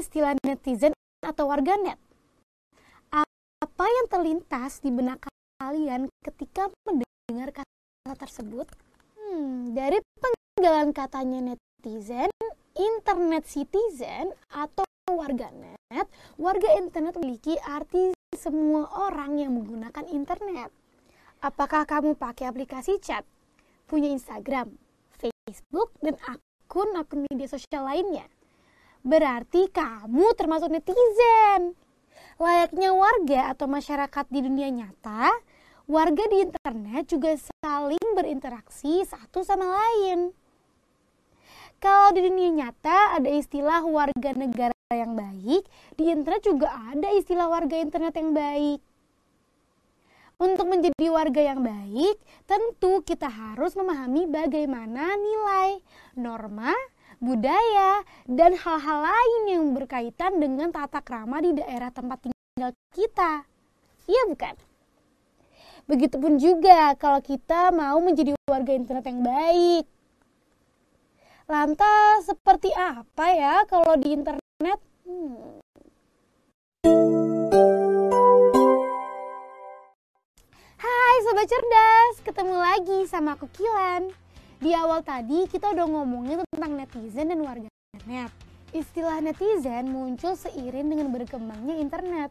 istilah netizen atau warganet? Apa yang terlintas di benak kalian ketika mendengar kata tersebut? Hmm, dari penggalan katanya netizen, internet citizen atau warganet, warga internet memiliki arti semua orang yang menggunakan internet. Apakah kamu pakai aplikasi chat, punya Instagram, Facebook, dan akun-akun media sosial lainnya? Berarti kamu termasuk netizen. Layaknya warga atau masyarakat di dunia nyata, warga di internet juga saling berinteraksi satu sama lain. Kalau di dunia nyata ada istilah warga negara yang baik, di internet juga ada istilah warga internet yang baik. Untuk menjadi warga yang baik, tentu kita harus memahami bagaimana nilai, norma, budaya, dan hal-hal lain yang berkaitan dengan tata krama di daerah tempat tinggal kita. Iya bukan? Begitupun juga kalau kita mau menjadi warga internet yang baik. Lantas seperti apa ya kalau di internet? Hmm. Hai Sobat Cerdas, ketemu lagi sama aku Kilan. Di awal tadi kita udah ngomongin tentang netizen dan warga internet. Istilah netizen muncul seiring dengan berkembangnya internet.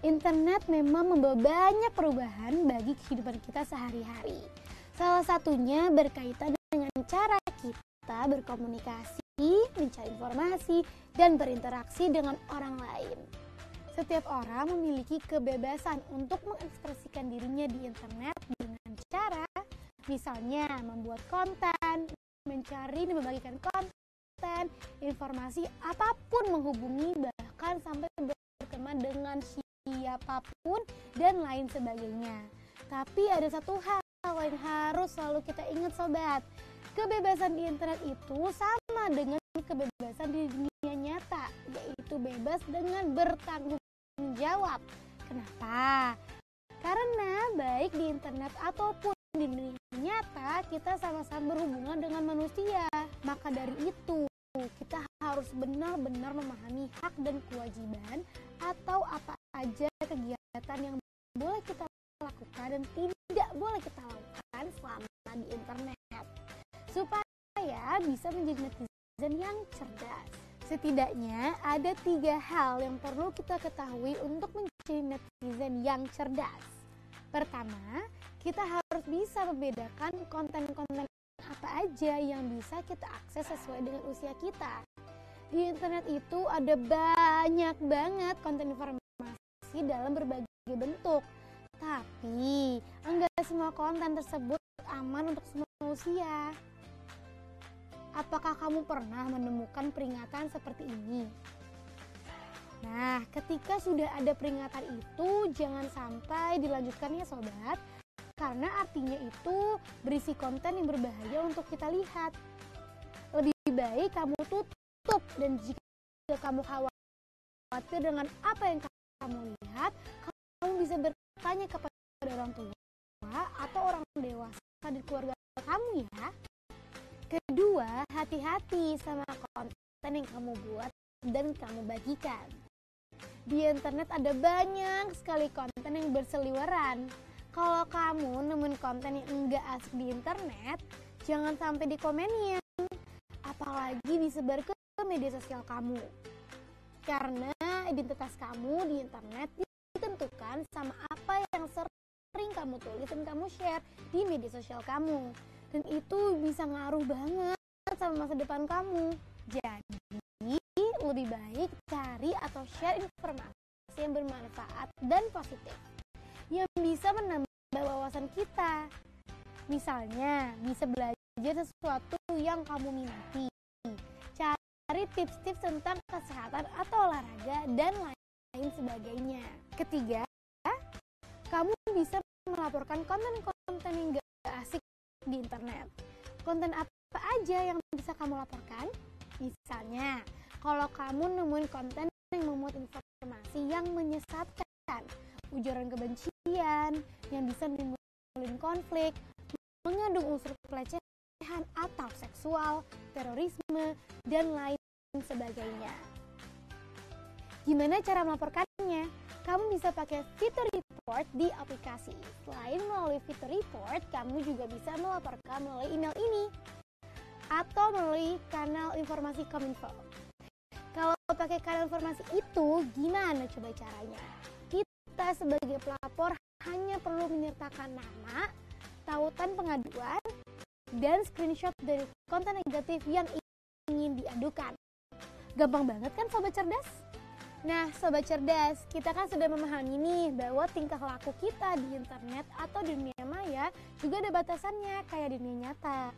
Internet memang membawa banyak perubahan bagi kehidupan kita sehari-hari. Salah satunya berkaitan dengan cara kita berkomunikasi, mencari informasi, dan berinteraksi dengan orang lain. Setiap orang memiliki kebebasan untuk mengekspresikan dirinya di internet misalnya membuat konten, mencari dan membagikan konten, informasi apa pun menghubungi bahkan sampai berteman dengan siapa pun dan lain sebagainya. Tapi ada satu hal yang harus selalu kita ingat sobat, Kebebasan di internet itu sama dengan kebebasan di dunia nyata, yaitu bebas dengan bertanggung jawab. Kenapa? Karena baik di internet ataupun di dunia nyata, kita sama-sama berhubungan dengan manusia. Maka dari itu, kita harus benar-benar memahami hak dan kewajiban atau apa aja kegiatan yang boleh kita lakukan dan tidak boleh kita lakukan selama di internet supaya bisa menjadi netizen yang cerdas. Setidaknya ada tiga hal yang perlu kita ketahui untuk menjadi netizen yang cerdas. Pertama, kita harus bisa membedakan konten-konten apa aja yang bisa kita akses sesuai dengan usia kita. Di internet itu ada banyak banget konten informasi dalam berbagai bentuk. Tapi, enggak semua konten tersebut aman untuk semua usia. Apakah kamu pernah menemukan peringatan seperti ini? Nah, ketika sudah ada peringatan itu, jangan sampai dilanjutkan ya sobat, karena artinya itu berisi konten yang berbahaya untuk kita lihat. Lebih baik kamu tutup dan jika kamu khawatir dengan apa yang kamu lihat, kamu bisa bertanya kepada orang tua atau orang dewasa di keluarga kamu ya. Kedua, hati-hati sama konten yang kamu buat dan kamu bagikan. Di internet ada banyak sekali konten yang berseliweran. Kalau kamu nemuin konten yang enggak asik di internet, jangan sampai dikomenin. Apalagi disebar ke media sosial kamu. Karena identitas kamu di internet ditentukan sama apa yang sering kamu tulis dan kamu share di media sosial kamu dan itu bisa ngaruh banget sama masa depan kamu. Jadi, lebih baik cari atau share informasi yang bermanfaat dan positif yang bisa menambah wawasan kita. Misalnya, bisa belajar sesuatu yang kamu minati. Cari tips-tips tentang kesehatan atau olahraga dan lain sebagainya. Ketiga, kamu bisa melaporkan konten-konten yang gak asik di internet. Konten apa aja yang bisa kamu laporkan? Misalnya, kalau kamu nemuin konten yang memuat informasi yang menyesatkan, ujaran kebencian yang bisa menimbulkan konflik, mengandung unsur pelecehan atau seksual, terorisme, dan lain sebagainya. Gimana cara melaporkannya? Kamu bisa pakai fitur report di aplikasi. Selain melalui fitur report, kamu juga bisa melaporkan melalui email ini atau melalui kanal informasi Kominfo. Kalau pakai kanal informasi itu, gimana coba caranya? Kita sebagai pelapor hanya perlu menyertakan nama, tautan pengaduan, dan screenshot dari konten negatif yang ingin diadukan. Gampang banget kan sobat cerdas? Nah, sobat cerdas, kita kan sudah memahami nih bahwa tingkah laku kita di internet atau di dunia maya juga ada batasannya kayak di dunia nyata.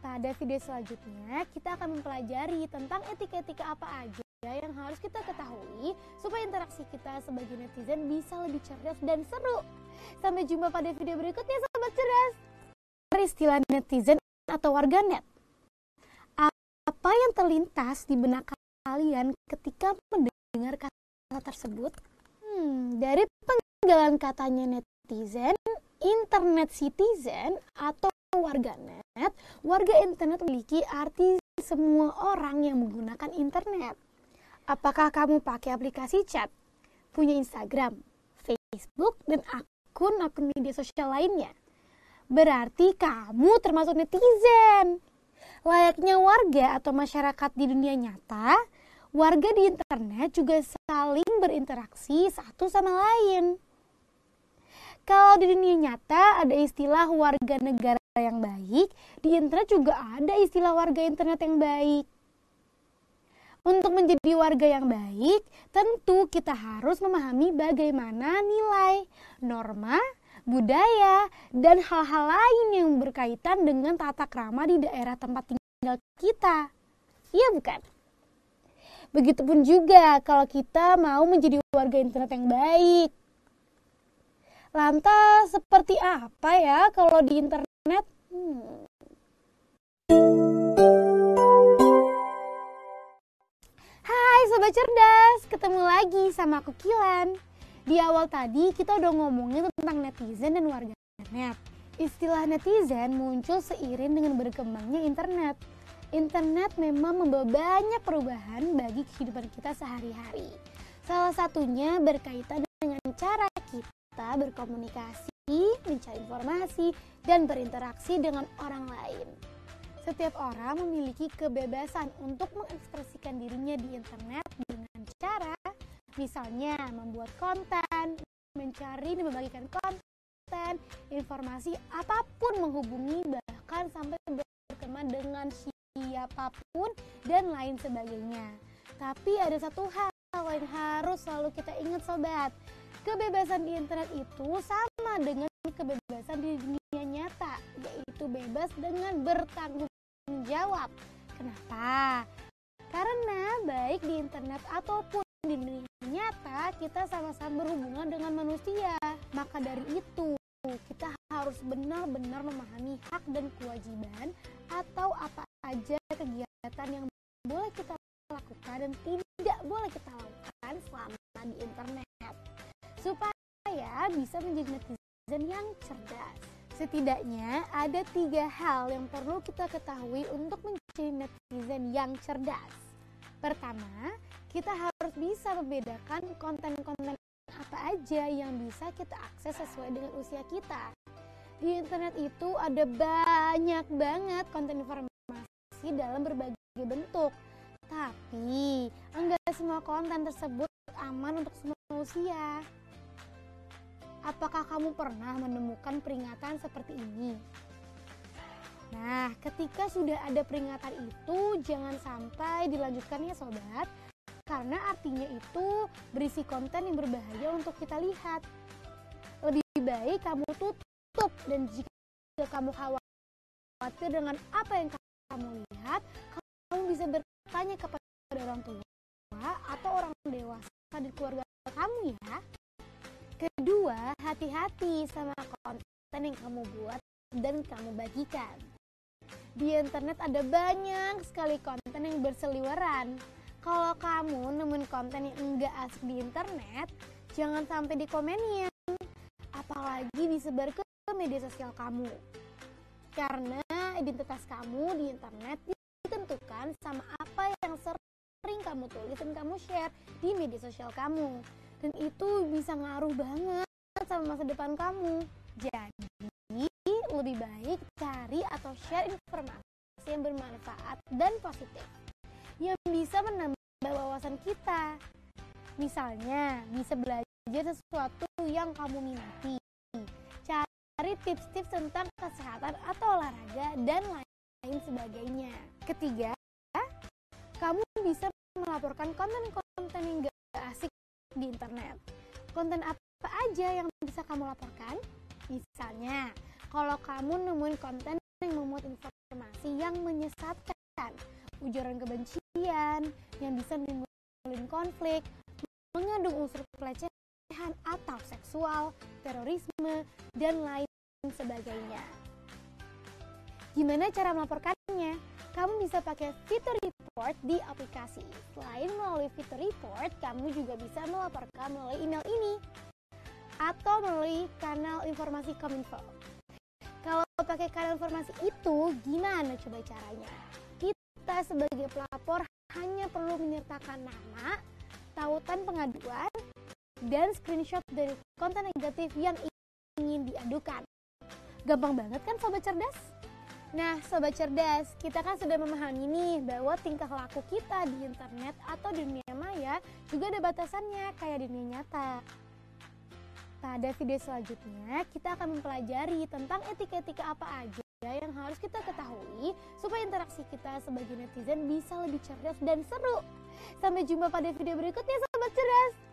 Pada video selanjutnya, kita akan mempelajari tentang etika-etika apa aja yang harus kita ketahui supaya interaksi kita sebagai netizen bisa lebih cerdas dan seru. Sampai jumpa pada video berikutnya, sobat cerdas. Istilah netizen atau warganet. Apa yang terlintas di benak kalian ketika mendengar kata tersebut? Hmm, dari penggalan katanya netizen, internet citizen atau warganet, warga internet memiliki arti semua orang yang menggunakan internet. Apakah kamu pakai aplikasi chat, punya Instagram, Facebook, dan akun-akun media sosial lainnya? Berarti kamu termasuk netizen. Layaknya warga atau masyarakat di dunia nyata, warga di internet juga saling berinteraksi satu sama lain. Kalau di dunia nyata ada istilah warga negara yang baik, di internet juga ada istilah warga internet yang baik. Untuk menjadi warga yang baik, tentu kita harus memahami bagaimana nilai, norma, budaya, dan hal-hal lain yang berkaitan dengan tata krama di daerah tempat tinggal kita. Iya bukan? Begitupun juga kalau kita mau menjadi warga internet yang baik. Lantas seperti apa ya kalau di internet? Hmm. Sobat Cerdas, ketemu lagi sama aku Kilan. Di awal tadi kita udah ngomongin tentang netizen dan warganet. Istilah netizen muncul seiring dengan berkembangnya internet internet memang membawa banyak perubahan bagi kehidupan kita sehari-hari. Salah satunya berkaitan dengan cara kita berkomunikasi, mencari informasi, dan berinteraksi dengan orang lain. Setiap orang memiliki kebebasan untuk mengekspresikan dirinya di internet dengan cara misalnya membuat konten, mencari dan membagikan konten, informasi apa pun menghubungi bahkan sampai berteman dengan siapa pun dan lain sebagainya. Tapi ada satu hal yang harus selalu kita ingat sobat. Kebebasan di internet itu sama dengan kebebasan di dunia nyata, yaitu bebas dengan bertanggung jawab. Kenapa? Karena baik di internet ataupun di dunia nyata kita sama-sama berhubungan dengan manusia. Maka dari itu kita harus benar-benar memahami hak dan kewajiban atau apa aja kegiatan yang boleh kita lakukan dan tidak boleh kita lakukan selama di internet supaya bisa menjadi netizen yang cerdas. Setidaknya ada tiga hal yang perlu kita ketahui untuk menjadi netizen yang cerdas. Pertama, kita harus bisa membedakan konten-konten apa aja yang bisa kita akses sesuai dengan usia kita. Di internet itu ada banyak banget konten informasi dalam berbagai bentuk. Tapi, enggak semua konten tersebut aman untuk semua usia. Apakah kamu pernah menemukan peringatan seperti ini? Nah, ketika sudah ada peringatan itu, jangan sampai dilanjutkan ya sobat, karena artinya itu berisi konten yang berbahaya untuk kita lihat. Lebih baik kamu tutup dan jika kamu khawatir dengan apa yang kamu lihat, kamu bisa bertanya kepada orang tua atau orang dewasa di keluarga kamu ya. Kedua, hati-hati sama konten yang kamu buat dan kamu bagikan. Di internet ada banyak sekali konten yang berseliweran. Kalau kamu nemuin konten yang enggak asik di internet, jangan sampai dikomenin. Apalagi disebar ke media sosial kamu. Karena identitas kamu di internet ditentukan sama apa yang sering kamu tulis dan kamu share di media sosial kamu. Dan itu bisa ngaruh banget sama masa depan kamu. Jadi, lebih baik cari atau share informasi yang bermanfaat dan positif yang bisa menambah wawasan kita. Misalnya, bisa belajar sesuatu yang kamu minati. Cari tips-tips tentang kesehatan atau olahraga dan lain sebagainya. Ketiga, kamu bisa melaporkan konten-konten yang gak asik di internet. Konten apa aja yang bisa kamu laporkan? Misalnya, kalau kamu nemuin konten yang memuat informasi yang menyesatkan, ujaran kebencian yang bisa menimbulkan konflik, mengandung unsur pelecehan atau seksual, terorisme, dan lain sebagainya. Gimana cara melaporkannya? Kamu bisa pakai fitur report di aplikasi. Selain melalui fitur report, kamu juga bisa melaporkan melalui email ini atau melalui kanal informasi Kominfo. Kalau pakai kanal informasi itu, gimana coba caranya? Kita sebagai pelapor hanya perlu menyertakan nama, tautan pengaduan, dan screenshot dari konten negatif yang ingin diadukan. Gampang banget kan sobat cerdas? Nah, sobat cerdas, kita kan sudah memahami nih bahwa tingkah laku kita di internet atau di dunia maya juga ada batasannya kayak di dunia nyata. Pada video selanjutnya, kita akan mempelajari tentang etika-etika apa aja yang harus kita ketahui supaya interaksi kita sebagai netizen bisa lebih cerdas dan seru. Sampai jumpa pada video berikutnya, sobat cerdas.